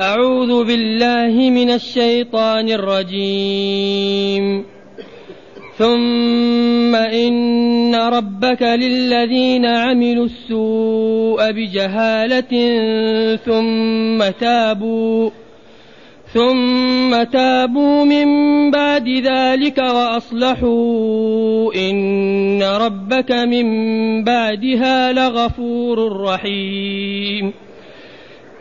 أعوذ بالله من الشيطان الرجيم. ثم إن ربك للذين عملوا السوء بجهالة ثم تابوا ثم تابوا من بعد ذلك وأصلحوا. إن ربك من بعدها لغفور رحيم.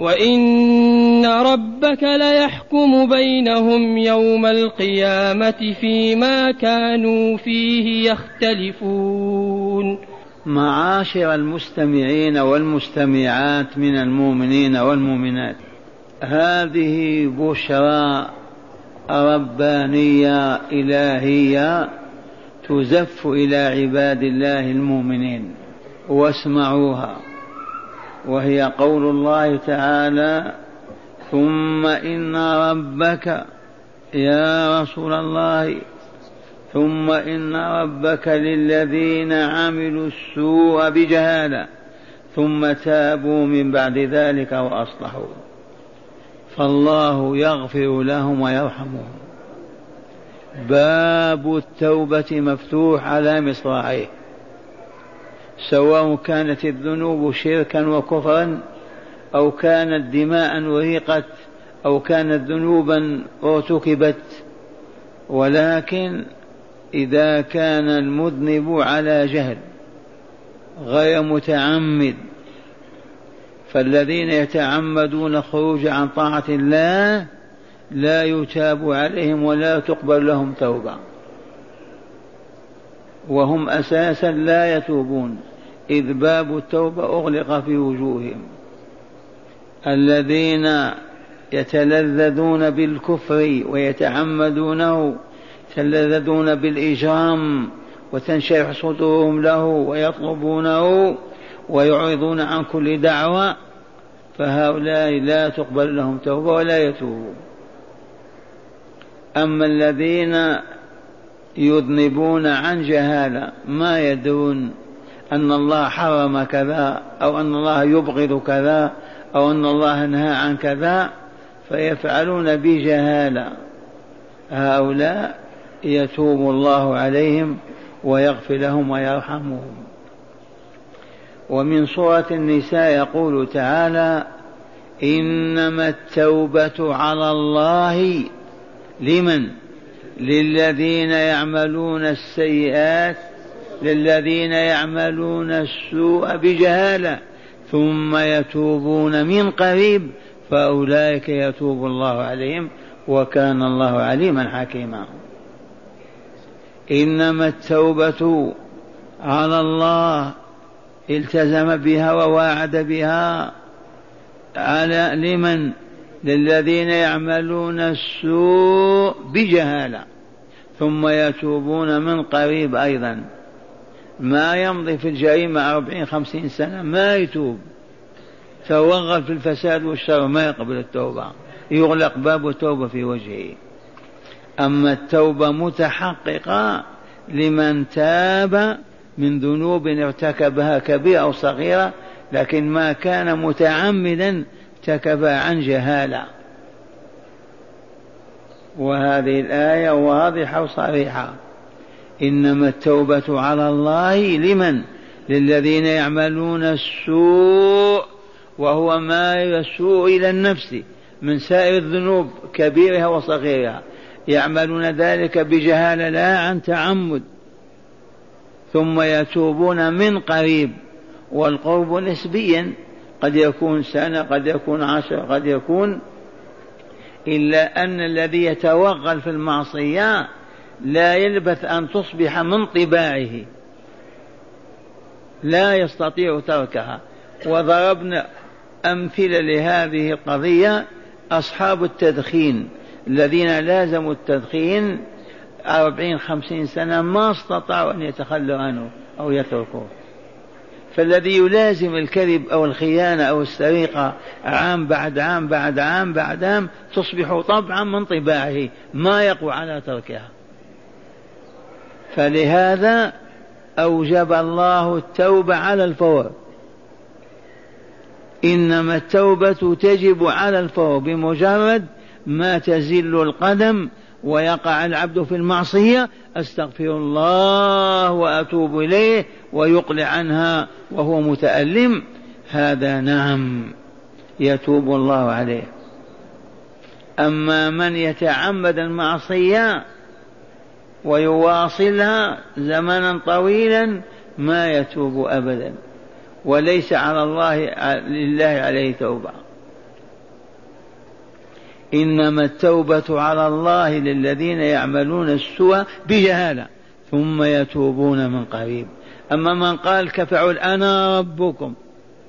وإن ربك ليحكم بينهم يوم القيامة فيما كانوا فيه يختلفون معاشر المستمعين والمستمعات من المؤمنين والمؤمنات هذه بشرى ربانية إلهية تزف إلى عباد الله المؤمنين واسمعوها. وهي قول الله تعالى ثم إن ربك يا رسول الله ثم إن ربك للذين عملوا السوء بجهالة ثم تابوا من بعد ذلك وأصلحوا. فالله يغفر لهم ويرحمهم. باب التوبة مفتوح على مصراعيه. سواء كانت الذنوب شركا وكفرا أو كانت دماء أريقت أو كانت ذنوبا ارتكبت. ولكن إذا كان المذنب على جهل غير متعمد فالذين يتعمدون الخروج عن طاعة الله لا يتاب عليهم ولا تقبل لهم توبة. وهم أساسا لا يتوبون. إذ باب التوبة أغلق في وجوههم. الذين يتلذذون بالكفر ويتعمدونه يتلذذون بالإجرام وتنشرح صدورهم له ويطلبونه ويعرضون عن كل دعوة فهؤلاء لا تقبل لهم توبة ولا يتوبون. أما الذين يذنبون عن جهالة ما يدرون أن الله حرم كذا أو أن الله يبغض كذا أو أن الله نهى عن كذا فيفعلون بجهالة. هؤلاء يتوب الله عليهم ويغفر لهم ويرحمهم. ومن سورة النساء يقول تعالى إنما التوبة على الله لمن؟ للذين يعملون السيئات للذين يعملون السوء بجهالة ثم يتوبون من قريب فأولئك يتوب الله عليهم وكان الله عليما حكيما. إنما التوبة على الله التزم بها وواعد بها على لمن؟ للذين يعملون السوء بجهالة ثم يتوبون من قريب أيضا. ما يمضي في الجريمة أربعين خمسين سنة ما يتوب. توغل في الفساد والشر ما يقبل التوبة. يغلق باب التوبة في وجهه. أما التوبة متحققة لمن تاب من ذنوب ارتكبها كبيرة أو صغيرة لكن ما كان متعمدا ارتكبها عن جهالة. وهذه الآية واضحة وصريحة إنما التوبة على الله لمن؟ للذين يعملون السوء وهو ما يسوء إلى النفس من سائر الذنوب كبيرها وصغيرها. يعملون ذلك بجهالة لا عن تعمد. ثم يتوبون من قريب والقرب نسبيا. قد يكون سنة قد يكون عشر قد يكون إلا أن الذي يتوغل في المعصية لا يلبث أن تصبح من طباعه. لا يستطيع تركها. وضربنا أمثلة لهذه القضية أصحاب التدخين الذين لازموا التدخين أربعين خمسين سنة ما استطاعوا أن يتخلوا عنه أو يتركوه. فالذي يلازم الكذب أو الخيانة أو السرقة عام بعد عام بعد عام بعد عام تصبح طبعا من طباعه ما يقوى على تركها. فلهذا أوجب الله التوبة على الفور إنما التوبة تجب على الفور بمجرد ما تزل القدم ويقع العبد في المعصية أستغفر الله وأتوب إليه ويقلع عنها وهو متألم. هذا نعم يتوب الله عليه. أما من يتعمد المعصية ويواصلها زمنا طويلا ما يتوب أبدا. وليس على الله لله عليه توبة. إنما التوبة على الله للذين يعملون السوء بجهالة ثم يتوبون من قريب. أما من قال كفعل أنا ربكم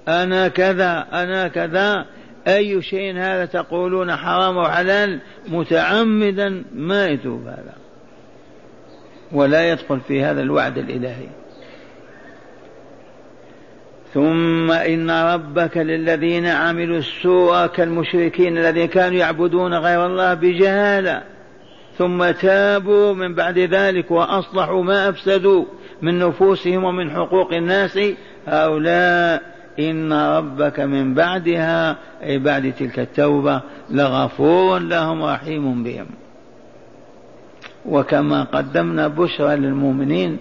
أنا كذا أنا كذا أي شيء هذا تقولون حرام وحلال متعمدا ما يتوب هذا. ولا يدخل في هذا الوعد الإلهي. ثم إن ربك للذين عملوا السوء كالمشركين الذين كانوا يعبدون غير الله بجهالة ثم تابوا من بعد ذلك وأصلحوا ما أفسدوا من نفوسهم ومن حقوق الناس. هؤلاء إن ربك من بعدها أي بعد تلك التوبة لغفور لهم رحيم بهم. وكما قدمنا بشرى للمؤمنين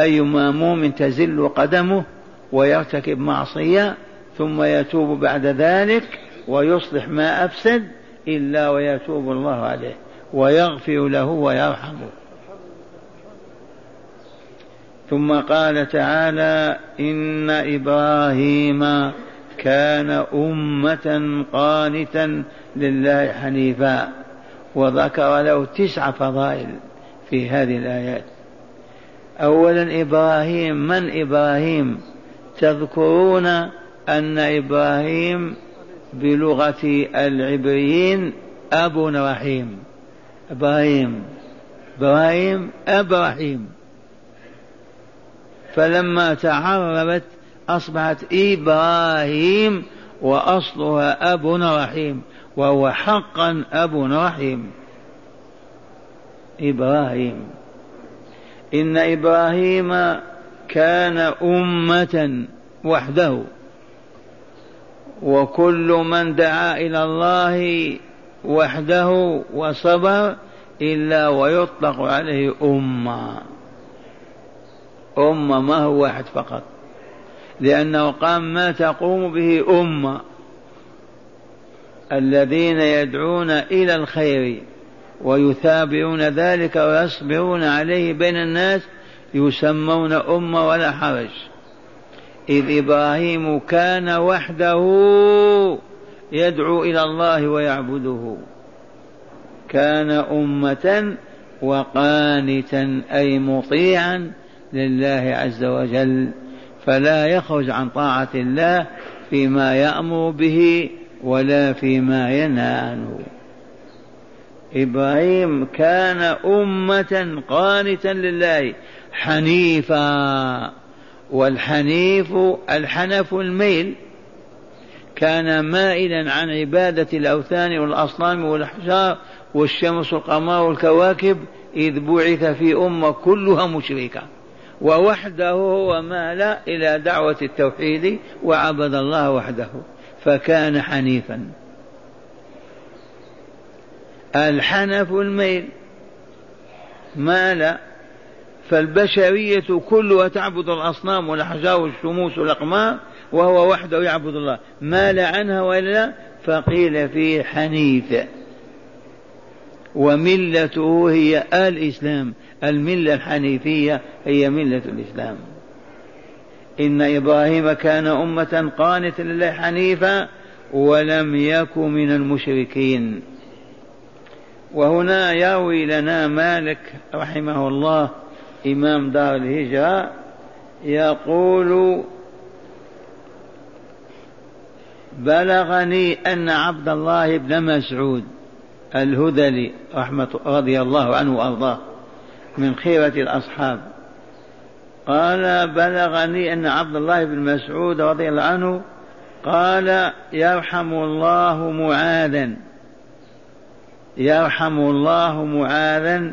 أيما مؤمن تزل قدمه ويرتكب معصية ثم يتوب بعد ذلك ويصلح ما أفسد إلا ويتوب الله عليه ويغفر له ويرحمه. ثم قال تعالى إن إبراهيم كان أمة قانتا لله حنيفا. وذكر له تسع فضائل في هذه الآيات. أولا إبراهيم من إبراهيم؟ تذكرون أن إبراهيم بلغة العبريين أب رحيم. إبراهيم إبراهيم أب رحيم. فلما تعربت أصبحت إبراهيم وأصلها أب رحيم. وهو حقا أب رحيم إبراهيم. إن إبراهيم كان أمة وحده. وكل من دعا إلى الله وحده وصبر إلا ويطلق عليه أمة. أمة ما هو واحد فقط. لأنه قام ما تقوم به أمة. الذين يدعون إلى الخير ويثابرون ذلك ويصبرون عليه بين الناس يسمون أمة ولا حرج. إذ إبراهيم كان وحده يدعو إلى الله ويعبده. كان أمة وقانتا أي مطيعا لله عز وجل فلا يخرج عن طاعة الله فيما يأمر به ولا فيما ينهى عنه إبراهيم كان أمة قانتا لله حنيفا. والحنيف الحنف الميل كان مائلا عن عبادة الأوثان والأصنام والأحجار والشمس والقمر والكواكب إذ بعث في أمة كلها مشركة. ووحده هو مال إلى دعوة التوحيد وعبد الله وحده. فكان حنيفا. الحنف الميل مال فالبشرية كلها تعبد الأصنام والأحجار والشموس والأقمار وهو وحده يعبد الله. مال عنها وإلا فقيل فيه حنيف. وملته هي الإسلام. الملة الحنيفية هي ملة الإسلام. إن إبراهيم كان أمة قانتا لله حنيفا ولم يك من المشركين. وهنا يروي لنا مالك رحمه الله إمام دار الهجرة يقول بلغني أن عبد الله بن مسعود الهذلي رحمة رضي الله عنه وأرضاه من خيرة الأصحاب. قال بلغني أن عبد الله بن مسعود رضي الله عنه قال يرحم الله معاذا. يرحم الله معاذا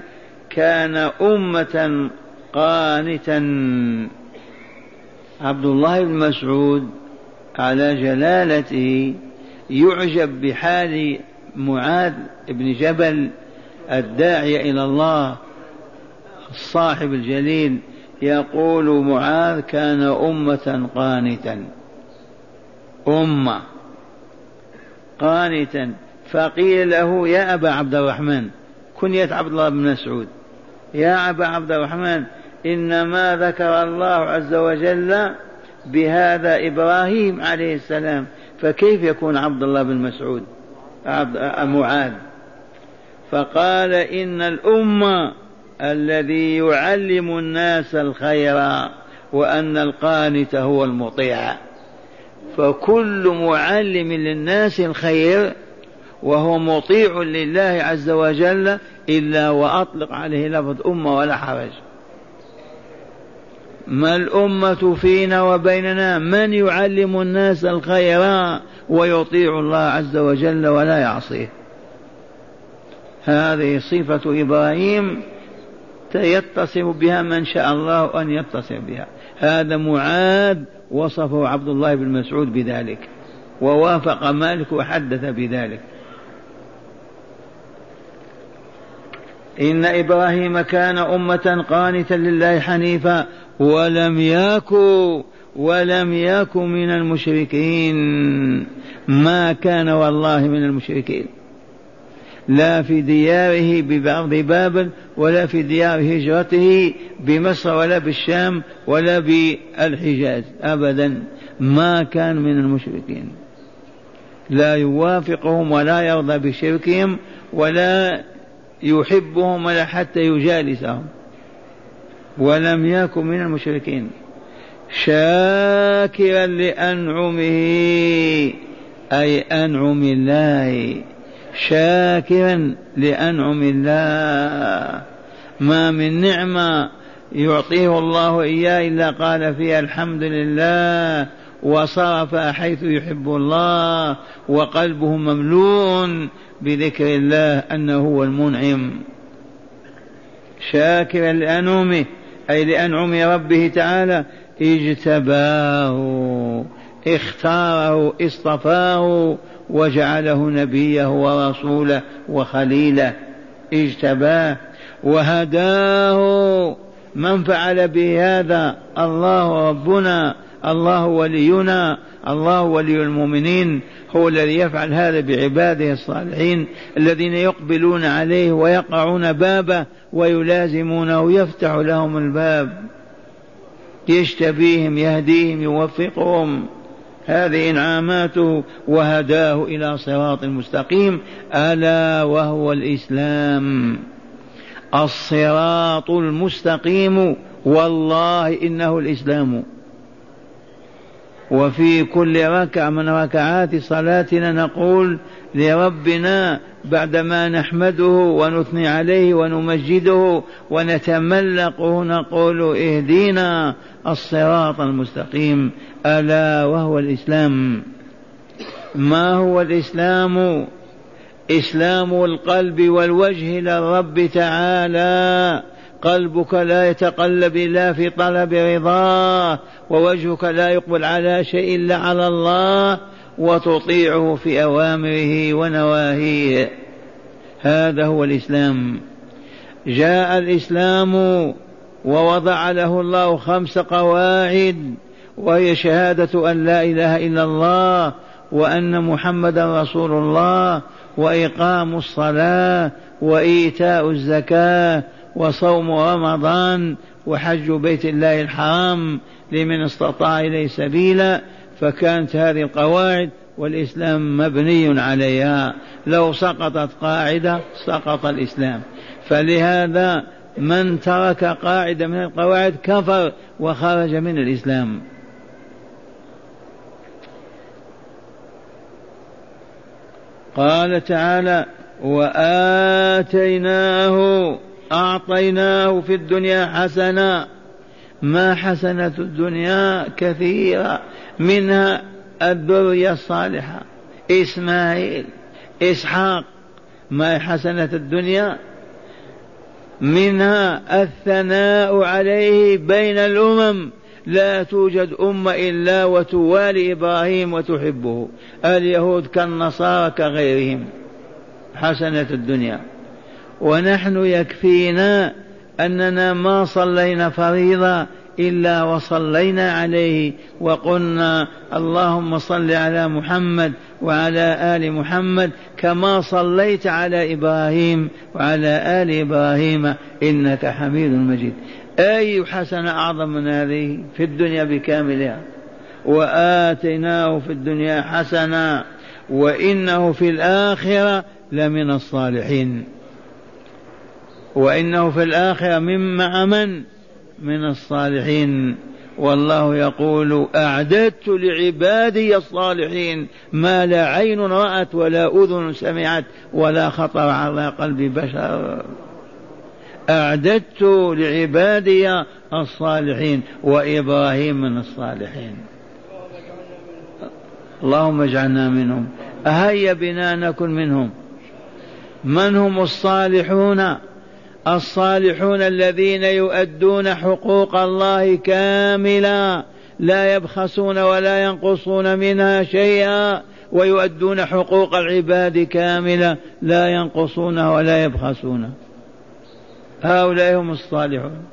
كان أمة قانتا. عبد الله بن مسعود على جلالته يعجب بحال معاذ بن جبل الداعي إلى الله الصاحب الجليل. يقول معاذ كان أمة قانتا. أمة. قانتا. فقيل له يا أبا عبد الرحمن كنية عبد الله بن مسعود. يا أبا عبد الرحمن إنما ذكر الله عز وجل بهذا إبراهيم عليه السلام فكيف يكون عبد الله بن مسعود؟ عبد معاذ. فقال إن الأمة الذي يعلم الناس الخير وأن القانت هو المطيع. فكل معلم للناس الخير وهو مطيع لله عز وجل إلا وأطلق عليه لفظ أمة ولا حرج. ما الأمة فينا وبيننا؟ من يعلم الناس الخير ويطيع الله عز وجل ولا يعصيه؟ هذه صفة إبراهيم يتصف بها من شاء الله أن يتصف بها. هذا معاذ وصفه عبد الله بن مسعود بذلك ووافق مالك وحدث بذلك. إن إبراهيم كان أمة قانتا لله حنيفا ولم يكن ولم يكن من المشركين. ما كان والله من المشركين. لا في دياره بأرض بابل ولا في ديار هجرته بمصر ولا بالشام ولا بالحجاز. أبدا. ما كان من المشركين. لا يوافقهم ولا يرضى بشركهم ولا يحبهم ولا حتى يجالسهم. ولم يكن من المشركين. شاكرا لأنعمه. أي أنعم الله. شاكرا لأنعم الله. ما من نعمة يعطيه الله إياه إلا قال فيها الحمد لله وصرف حيث يحب الله وقلبه مملوء بذكر الله أنه هو المنعم. شاكرا لأنعمه أي لأنعم ربه تعالى اجتباه اختاره اصطفاه وجعله نبيه ورسوله وخليله. اجتباه وهداه. من فعل به هذا الله ربنا. الله ولينا. الله ولي المؤمنين. هو الذي يفعل هذا بعباده الصالحين الذين يقبلون عليه ويقعون بابه ويلازمونه يفتح لهم الباب. يشتبيهم يهديهم يوفقهم. هذه انعاماته وهداه إلى صراط مستقيم ألا وهو الإسلام. الصراط المستقيم. والله إنه الإسلام. وفي كل ركعة من ركعات صلاتنا نقول لربنا بعدما نحمده ونثني عليه ونمجده ونتملقه نقول اهدينا الصراط المستقيم. ألا وهو الإسلام. ما هو الإسلام؟ إسلام القلب والوجه للرب تعالى. قلبك لا يتقلب إلا في طلب رضاه ووجهك لا يقبل على شيء إلا على الله وتطيعه في أوامره ونواهيه. هذا هو الإسلام. جاء الإسلام ووضع له الله خمس قواعد. وهي شهادة أن لا إله إلا الله وأن محمدا رسول الله وإقام الصلاة وإيتاء الزكاة وصوم رمضان وحج بيت الله الحرام لمن استطاع إليه سبيلا فكانت هذه القواعد والإسلام مبني عليها. لو سقطت قاعدة سقط الإسلام. فلهذا من ترك قاعدة من القواعد كفر وخرج من الإسلام. قال تعالى وآتيناه أعطيناه في الدنيا حسنة ما حسنة الدنيا كثيرة منها الذرية الصالحة. إسماعيل إسحاق ما حسنة الدنيا؟ منها الثناء عليه بين الأمم. لا توجد أمة إلا وتوالي إبراهيم وتحبه. اليهود كالنصارى كغيرهم. حسنة الدنيا. ونحن يكفينا أننا ما صلينا فريضة إلا وصلينا عليه وقلنا اللهم صل على محمد وعلى آل محمد كما صليت على إبراهيم وعلى آل إبراهيم إنك حميد مجيد. أي حسنة أعظم من هذه في الدنيا بكاملها؟ وآتيناه في الدنيا حسنة وإنه في الآخرة لمن الصالحين. وإنه في الآخرة من مع من من الصالحين. والله يقول أعددت لعبادي الصالحين ما لا عين رأت ولا أذن سمعت ولا خطر على قلب بشر. أعددت لعبادي الصالحين وإبراهيم من الصالحين. اللهم اجعلنا منهم. هيا بنا نكن منهم. من هم الصالحون؟ الصالحون الذين يؤدون حقوق الله كاملا لا يبخسون ولا ينقصون منها شيئا ويؤدون حقوق العباد كاملة لا ينقصونها ولا يبخسونها هؤلاء هم الصالحون.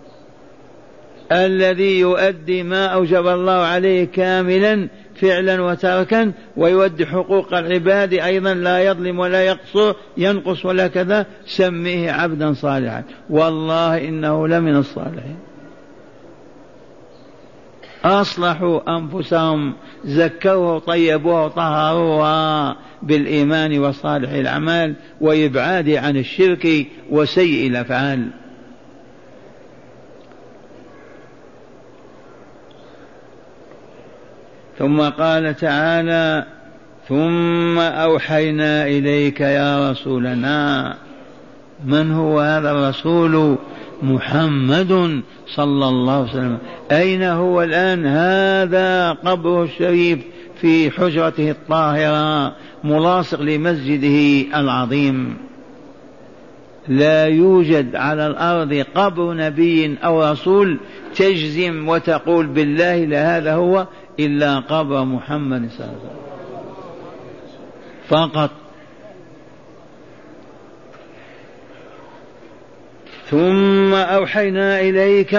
الذي يؤدي ما أوجب الله عليه كاملا فعلا وتركا ويؤدي حقوق العباد أيضا لا يظلم ولا يقصر ينقص ولا كذا سميه عبدا صالحا. والله إنه لمن الصالحين. أصلحوا أنفسهم زكوها وطيبوها وطهروها بالإيمان وصالح الأعمال وإبعاد عن الشرك وسيء الأفعال. ثم قال تعالى ثم أوحينا إليك يا رسولنا. من هو هذا الرسول؟ محمد صلى الله عليه وسلم. أين هو الآن؟ هذا قبره الشريف في حجرته الطاهرة ملاصق لمسجده العظيم. لا يوجد على الأرض قبر نبي أو رسول تجزم وتقول بالله لهذا هو إلا قبر محمد صلى الله عليه وسلم. فقط. ثم أوحينا إليك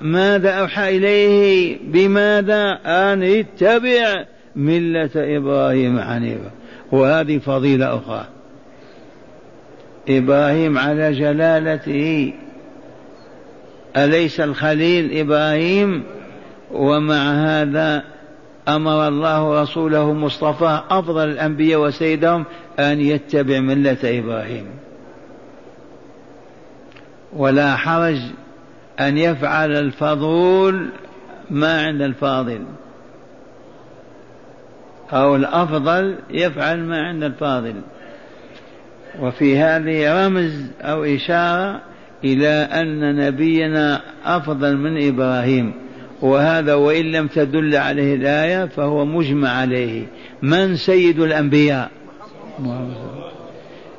ماذا أوحى إليه؟ بماذا؟ أن اتبع ملة إبراهيم حنيفا. وهذه فضيلة أخرى. إبراهيم على جلالته. أليس الخليل إبراهيم؟ ومع هذا أمر الله رسوله مصطفى أفضل الأنبياء وسيدهم أن يتبع ملة إبراهيم. ولا حرج أن يفعل الفضول ما عند الفاضل. أو الأفضل يفعل ما عند الفاضل. وفي هذه رمز أو إشارة إلى أن نبينا أفضل من إبراهيم. وهذا وإن لم تدل عليه الآية فهو مجمع عليه. من سيد الأنبياء؟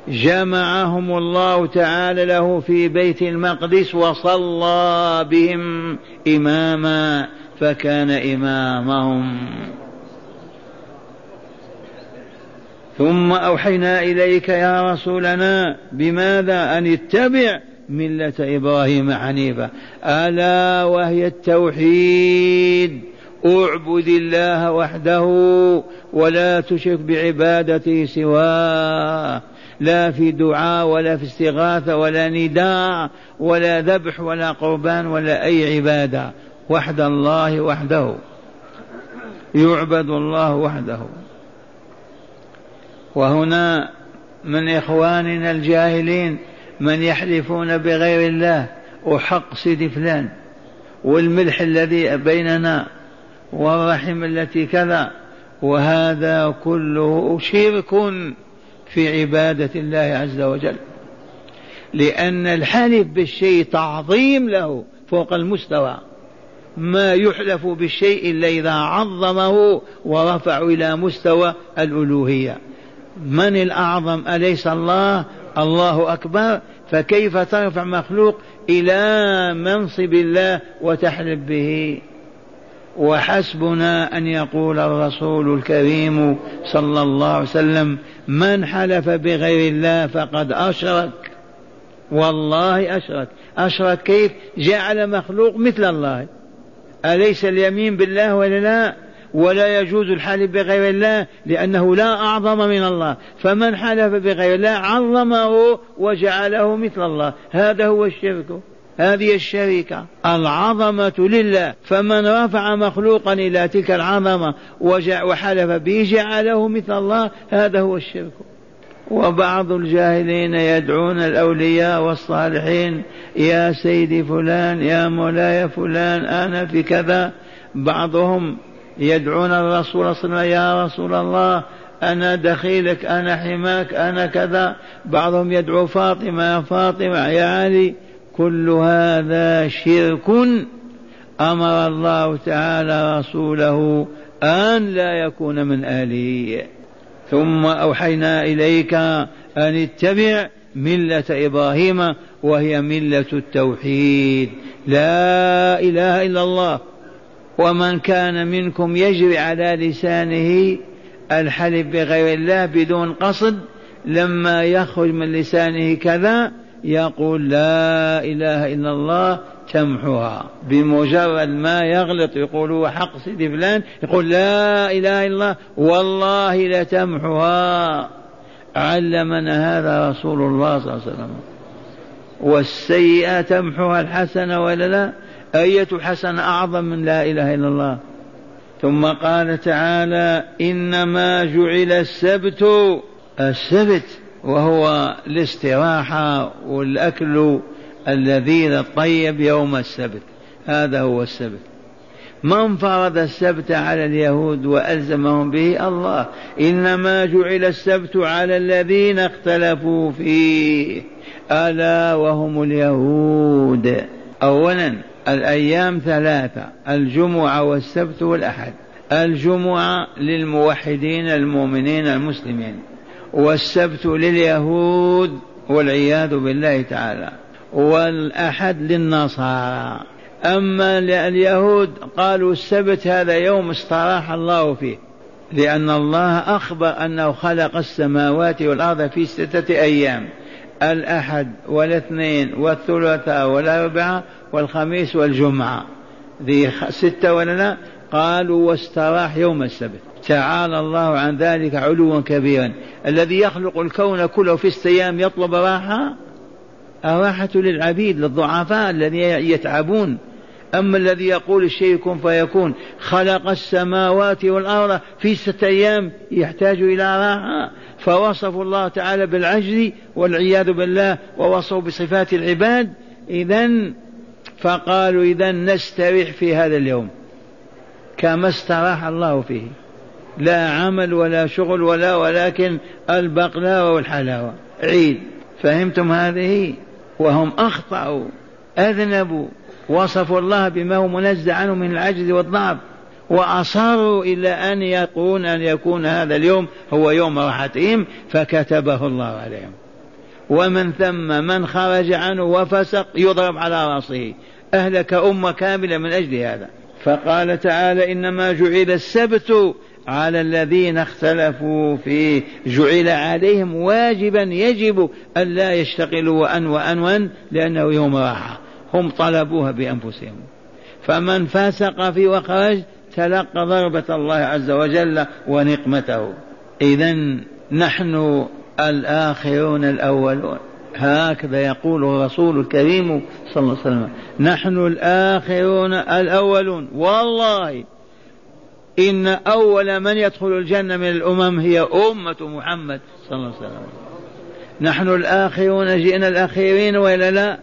جمعهم الله تعالى له في بيت المقدس وصلى بهم إماما فكان إمامهم. ثم أوحينا إليك يا رسولنا بماذا؟ أن اتبع ملة إبراهيم حنيفة. ألا وهي التوحيد. اعبد الله وحده ولا تشرك بعبادته سواه. لا في دعاء ولا في استغاثة ولا نداء ولا ذبح ولا قربان ولا أي عبادة. وحد الله وحده. يعبد الله وحده. وهنا من إخواننا الجاهلين من يحلفون بغير الله وحق سيدي فلان والملح الذي بيننا والرحم التي كذا وهذا كله شرك في عبادة الله عز وجل. لأن الحلف بالشيء تعظيم له فوق المستوى. ما يحلف بالشيء إلا إذا عظمه ورفع إلى مستوى الألوهية. من الأعظم أليس الله؟ الله أكبر فكيف ترفع مخلوق إلى منصب الله وتحلف به؟ وحسبنا أن يقول الرسول الكريم صلى الله عليه وسلم من حلف بغير الله فقد أشرك. والله أشرك. أشرك كيف؟ جعل مخلوق مثل الله. أليس اليمين بالله ولا لا؟ ولا يجوز الحلف بغير الله لأنه لا أعظم من الله. فمن حلف بغير الله عظمه وجعله مثل الله. هذا هو الشرك. هذه الشركة. العظمة لله. فمن رفع مخلوقا إلى تلك العظمة وحلف به جعله مثل الله هذا هو الشرك. وبعض الجاهلين يدعون الأولياء والصالحين يا سيدي فلان يا مولاي فلان أنا في كذا. بعضهم يدعون الرسول صلى الله عليه وسلم يا رسول الله أنا دخيلك أنا حماك أنا كذا. بعضهم يدعو فاطمة يا فاطمة يا علي كل هذا شرك. أمر الله تعالى رسوله أن لا يكون من أهله. ثم أوحينا إليك أن اتبع ملة إبراهيم وهي ملة التوحيد. لا إله إلا الله. ومن كان منكم يجري على لسانه الحلف بغير الله بدون قصد لما يخرج من لسانه كذا يقول لا إله إلا الله تمحوها. بمجرد ما يغلط يقول هو حق سيدي فلان يقول لا إله إلا الله والله لتمحوها علمنا هذا رسول الله صلى الله عليه وسلم. والسيئة تمحوها الحسنة ولا لا؟ أية حسنة أعظم من لا إله إلا الله؟ ثم قال تعالى إنما جعل السبت السبت وهو الاستراحة والأكل اللذيذ الطيب يوم السبت. هذا هو السبت. من فرض السبت على اليهود وألزمهم به؟ الله. إنما جعل السبت على الذين اختلفوا فيه. ألا وهم اليهود. أولا الأيام ثلاثة الجمعة والسبت والأحد. الجمعة للموحدين المؤمنين المسلمين والسبت لليهود والعياذ بالله تعالى والأحد للنصارى. أما اليهود قالوا السبت هذا يوم استراح الله فيه لأن الله أخبر أنه خلق السماوات والأرض في ستة أيام. الأحد والاثنين والثلاثاء والأربعاء والخميس والجمعة. ذي ستة ولا لا؟ قالوا واستراح يوم السبت. تعالى الله عن ذلك علوا كبيرا. الذي يخلق الكون كله في ستة أيام يطلب راحة؟ الراحة للعبيد للضعفاء الذين يتعبون. أما الذي يقول الشيء كن فيكون. خلق السماوات والأرض في ستة أيام يحتاج إلى راحة. فوصفوا الله تعالى بالعجز والعياذ بالله ووصفوا بصفات العباد إذا فقالوا إذا نستريح في هذا اليوم. كما استراح الله فيه. لا عمل ولا شغل ولا ولكن البقلاوة والحلاوة عيد. فهمتم هذه؟ وهم أخطأوا أذنبوا وصفوا الله بما هو منزه عنه من العجز والضعف. وأصروا إلى أن يكون أن يكون هذا اليوم هو يوم راحتهم فكتبه الله عليهم. ومن ثم من خرج عنه وفسق يضرب على رأسه. أهلك أمة كاملة من أجل هذا. فقال تعالى إنما جعل السبت على الذين اختلفوا فيه. جعل عليهم واجبا يجب أن لا يشتغلوا وأن وأن وأن لأنه يوم راحة. هم طلبوها بأنفسهم. فمن فسق فيه وخرج تلقى ضربة الله عز وجل ونقمته. إذا نحن الآخرون الأولون. هكذا يقول الرسول الكريم صلى الله عليه وسلم. نحن الآخرون الأولون. والله إن أول من يدخل الجنة من الأمم هي أمة محمد صلى الله عليه وسلم. نحن الآخرون جئنا الأخيرين وإلا لا؟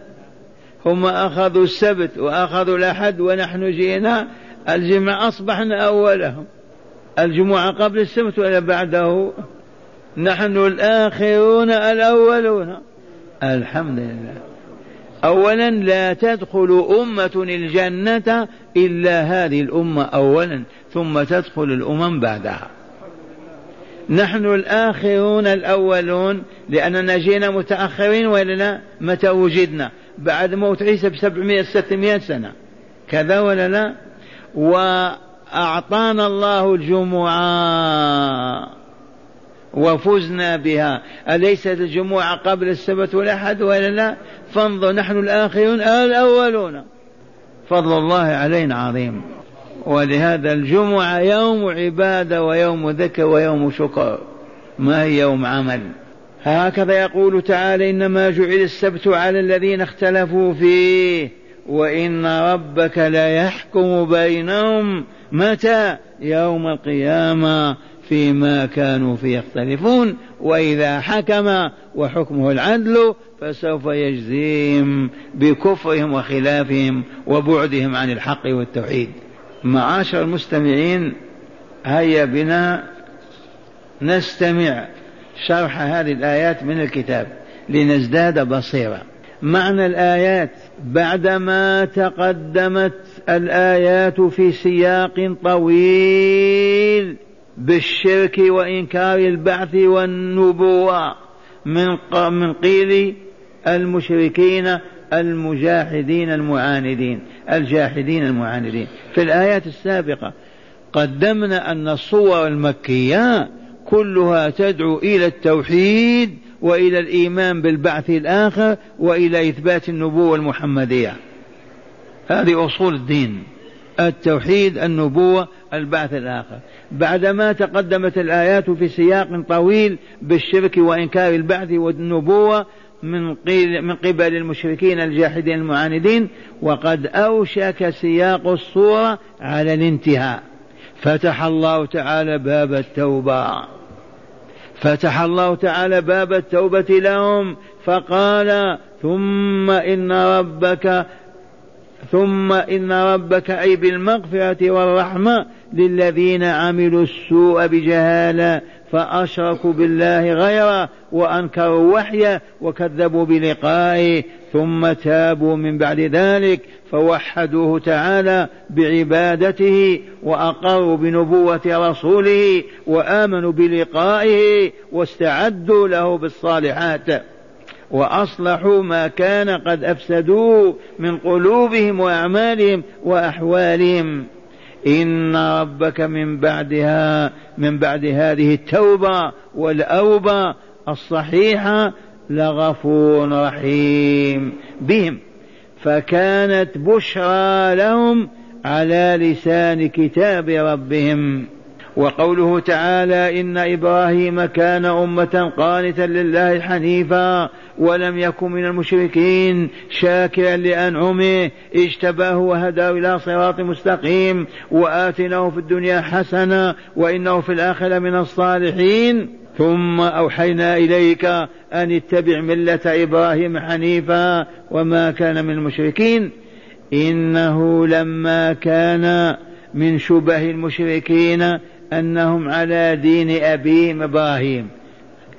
هم أخذوا السبت وأخذوا الأحد ونحن جئنا الجمعة أصبحنا أولهم. الجمعة قبل السبت ولا بعده؟ نحن الآخرون الأولون. الحمد لله. أولا لا تدخل أمة الجنة إلا هذه الأمة أولا ثم تدخل الأمم بعدها. نحن الآخرون الأولون لأننا جينا متأخرين ولا لا؟ متى وجدنا؟ بعد موت عيسى بسبعمائة ستمائة سنة. كذا ولا لا؟ وأعطانا الله الجمعة وفزنا بها. أليست الجمعة قبل السبت والأحد ولا لا؟ فانظر نحن الآخرون الأولون. فضل الله علينا عظيم. ولهذا الجمعة يوم عبادة ويوم ذكر ويوم شكر. ما هي يوم عمل؟ هكذا يقول تعالى إنما جعل السبت على الذين اختلفوا فيه. وإن ربك ليحكم بينهم متى؟ يوم القيامة فيما كانوا فيه يختلفون وإذا حكم وحكمه العدل فسوف يجزيهم بكفرهم وخلافهم وبعدهم عن الحق والتوحيد. معاشر المستمعين هيا بنا نستمع شرح هذه الآيات من الكتاب لنزداد بصيرة معنى الآيات بعدما تقدمت الآيات في سياق طويل بالشرك وإنكار البعث والنبوة من من قيل المشركين المجاحدين المعاندين الجاحدين المعاندين. في الآيات السابقة قدمنا أن الصور المكية كلها تدعو إلى التوحيد وإلى الإيمان بالبعث الآخر وإلى إثبات النبوة المحمدية. هذه أصول الدين. التوحيد النبوة البعث الآخر. بعدما تقدمت الآيات في سياق طويل بالشرك وإنكار البعث والنبوة من, من قبل المشركين الجاحدين المعاندين وقد أوشك سياق الصورة على الانتهاء. فتح الله تعالى باب التوبة. فتح الله تعالى باب التوبة لهم فقال ثم إن ربك ثم إن ربك أي بالمغفرة والرحمة للذين عملوا السوء بجهالة فأشركوا بالله غيره وأنكروا وحيه وكذبوا بلقائه ثم تابوا من بعد ذلك فوحدوه تعالى بعبادته وأقروا بنبوة رسوله وآمنوا بلقائه واستعدوا له بالصالحات وأصلحوا ما كان قد افسدوه من قلوبهم وأعمالهم وأحوالهم إن ربك من بعدها من بعد هذه التوبة والأوبة الصحيحة لغفور رحيم. بهم. فكانت بشرى لهم على لسان كتاب ربهم. وقوله تعالى إن إبراهيم كان أمة قانتا لله حنيفا ولم يكن من المشركين شاكرا لأنعمه اجتباه وهداه إلى صراط مستقيم وآتناه في الدنيا حسنة وإنه في الآخرة من الصالحين. ثم أوحينا إليك أن اتبع ملة إبراهيم حنيفا وما كان من المشركين. إنه لما كان من شبه المشركين أنهم على دين أبيهم إبراهيم.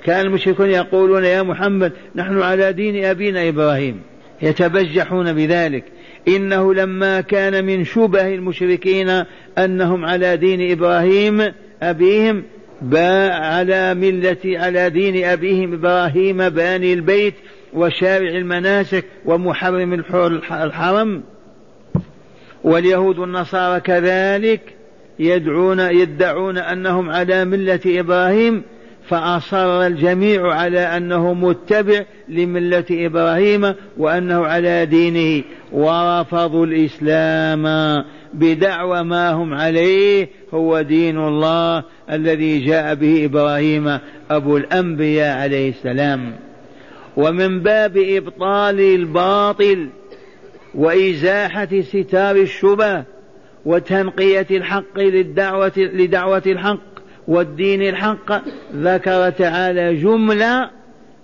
كان المشركون يقولون يا محمد نحن على دين أبينا إبراهيم. يتبجحون بذلك. إنه لما كان من شبه المشركين أنهم على دين إبراهيم أبيهم با على ملة على دين أبيهم إبراهيم باني البيت وشارع المناسك ومحرم الحرم. واليهود والنصارى كذلك يدعون يدعون أنهم على ملة إبراهيم فأصر الجميع على أنه متبع لملة إبراهيم وأنه على دينه ورفضوا الإسلام. بدعوى ما هم عليه هو دين الله الذي جاء به إبراهيم أبو الأنبياء عليه السلام. ومن باب إبطال الباطل وإزاحة ستار الشبه وتنقية الحق للدعوه لدعوة الحق والدين الحق ذكر تعالى جملة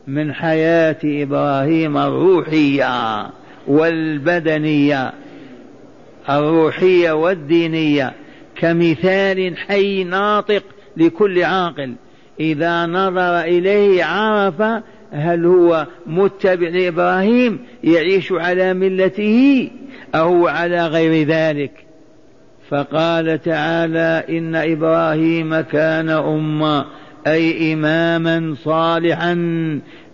من حياة إبراهيم الروحية والبدنية الروحية والدينية كمثال حي ناطق لكل عاقل. إذا نظر إليه عرف هل هو متبع لإبراهيم يعيش على ملته أو على غير ذلك. فقال تعالى إن إبراهيم كان أمة أي إماما صالحا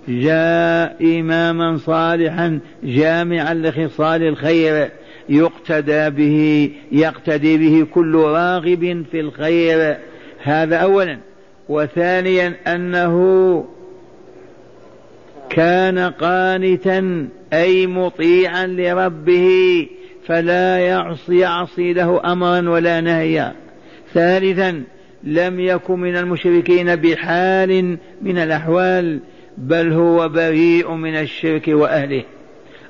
جاء إماما صالحا جامعا لخصال الخير يقتدى به يقتدي به كل راغب في الخير. هذا اولا. وثانيا أنه كان قانتا أي مطيعا لربه. فلا يعصي يعصي له امرا ولا نهيا. ثالثا لم يكن من المشركين بحال من الأحوال بل هو بريء من الشرك وأهله.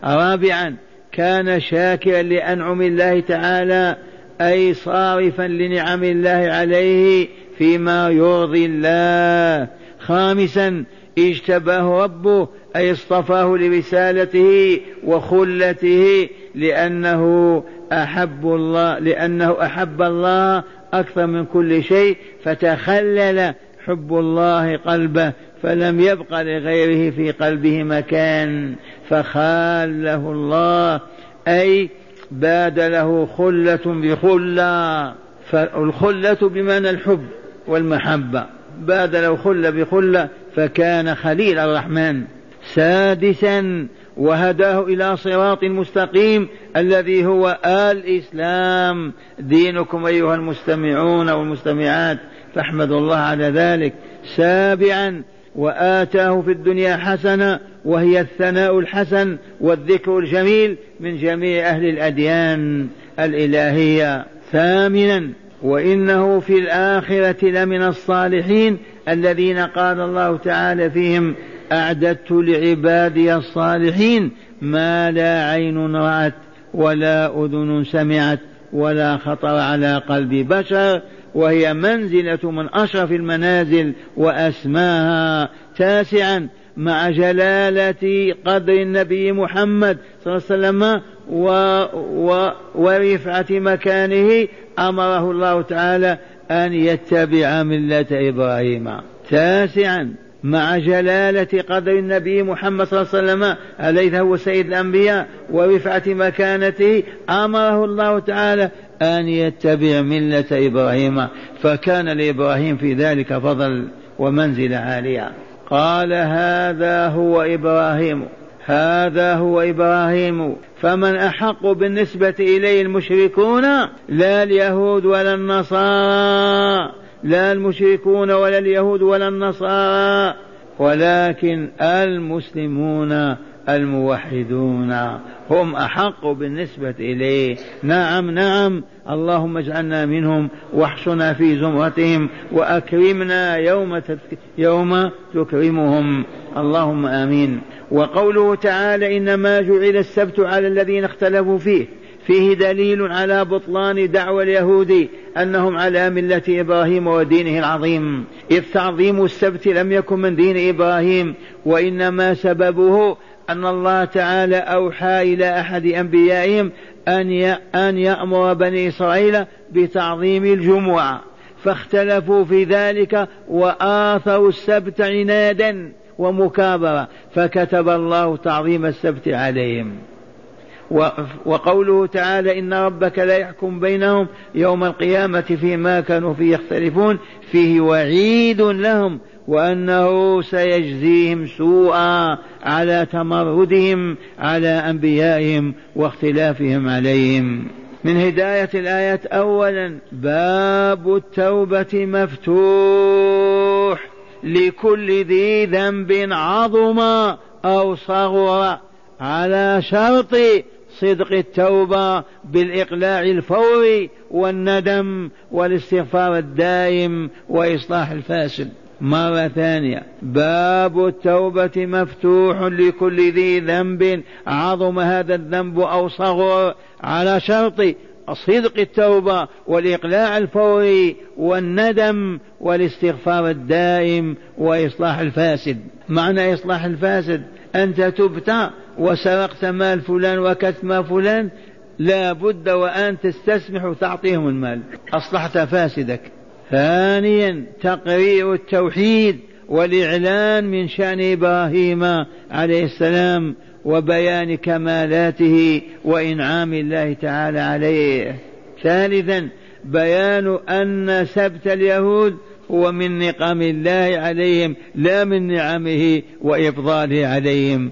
رابعا كان شاكرا لأنعم الله تعالى أي صارفا لنعم الله عليه فيما يرضي الله. خامسا اجتباه ربه أي اصطفاه لرسالته وخلته لأنه أحب الله لأنه أحب الله أكثر من كل شيء فتخلل حب الله قلبه فلم يبق لغيره في قلبه مكان فخاله الله أي باد له خلة بخلة فالخلة بمعنى الحب والمحبة. باد له خلة بخلة فكان خليل الرحمن سادسا وهداه إلى صراط مستقيم الذي هو الإسلام. دينكم أيها المستمعون والمستمعات فاحمدوا الله على ذلك. سابعا وآتاه في الدنيا حسنة وهي الثناء الحسن والذكر الجميل من جميع أهل الأديان الإلهية. ثامنا وإنه في الآخرة لمن الصالحين الذين قال الله تعالى فيهم أعددت لعبادي الصالحين ما لا عين رأت ولا أذن سمعت ولا خطر على قلب بشر وهي منزلة من أشرف المنازل وأسماها تاسعا. مع جلالة قدر النبي محمد صلى الله عليه وسلم و و ورفعة مكانه أمره الله تعالى أن يتبع ملة إبراهيم. تاسعا مع جلالة قدر النبي محمد صلى الله عليه وسلم أليس هو سيد الأنبياء؟ ورفعة مكانته أمره الله تعالى أن يتبع ملة إبراهيم. فكان لإبراهيم في ذلك فضل ومنزلة عالية. قال هذا هو إبراهيم هذا هو إبراهيم فمن أحق بالنسبة إليه المشركون؟ لا اليهود ولا النصارى لا المشركون ولا اليهود ولا النصارى ولكن المسلمون الموحدون. هم أحق بالنسبة إليه. نعم نعم. اللهم اجعلنا منهم واحشنا في زمرتهم وأكرمنا يوم, يوم تكرمهم. اللهم آمين. وقوله تعالى إنما جعل السبت على الذين اختلفوا فيه. فيه دليل على بطلان دعوى اليهود أنهم على ملة إبراهيم ودينه العظيم. إذ تعظيم السبت لم يكن من دين إبراهيم وإنما سببه أن الله تعالى أوحى إلى أحد أنبيائهم أن أن يأمر بني إسرائيل بتعظيم الجمعة فاختلفوا في ذلك وآثروا السبت عنادا ومكابرة فكتب الله تعظيم السبت عليهم. وقوله تعالى إن ربك لا يحكم بينهم يوم القيامة فيما كانوا فيه يختلفون فيه وعيد لهم وأنه سيجزيهم سوءا على تمردهم على أنبيائهم واختلافهم عليهم. من هداية الآيات أولا باب التوبة مفتوح لكل ذي ذنب عظم أو صغر على شرط صدق التوبة بالإقلاع الفوري والندم والاستغفار الدائم وإصلاح الفاسد. مرة ثانية. باب التوبة مفتوح لكل ذي ذنب. عظم هذا الذنب أو صغر على شرط صدق التوبة والإقلاع الفوري والندم والاستغفار الدائم وإصلاح الفاسد. معنى إصلاح الفاسد أنت تبت وسرقت مال فلان وكتت مال فلان لا بد وأن تستسمح وتعطيهم المال. أصلحت فاسدك. ثانيا تقرير التوحيد والإعلان من شأن إبراهيم عليه السلام وبيان كمالاته وإنعام الله تعالى عليه. ثالثا بيان أن سبت اليهود هو من نقم الله عليهم لا من نعمه وإفضاله عليهم.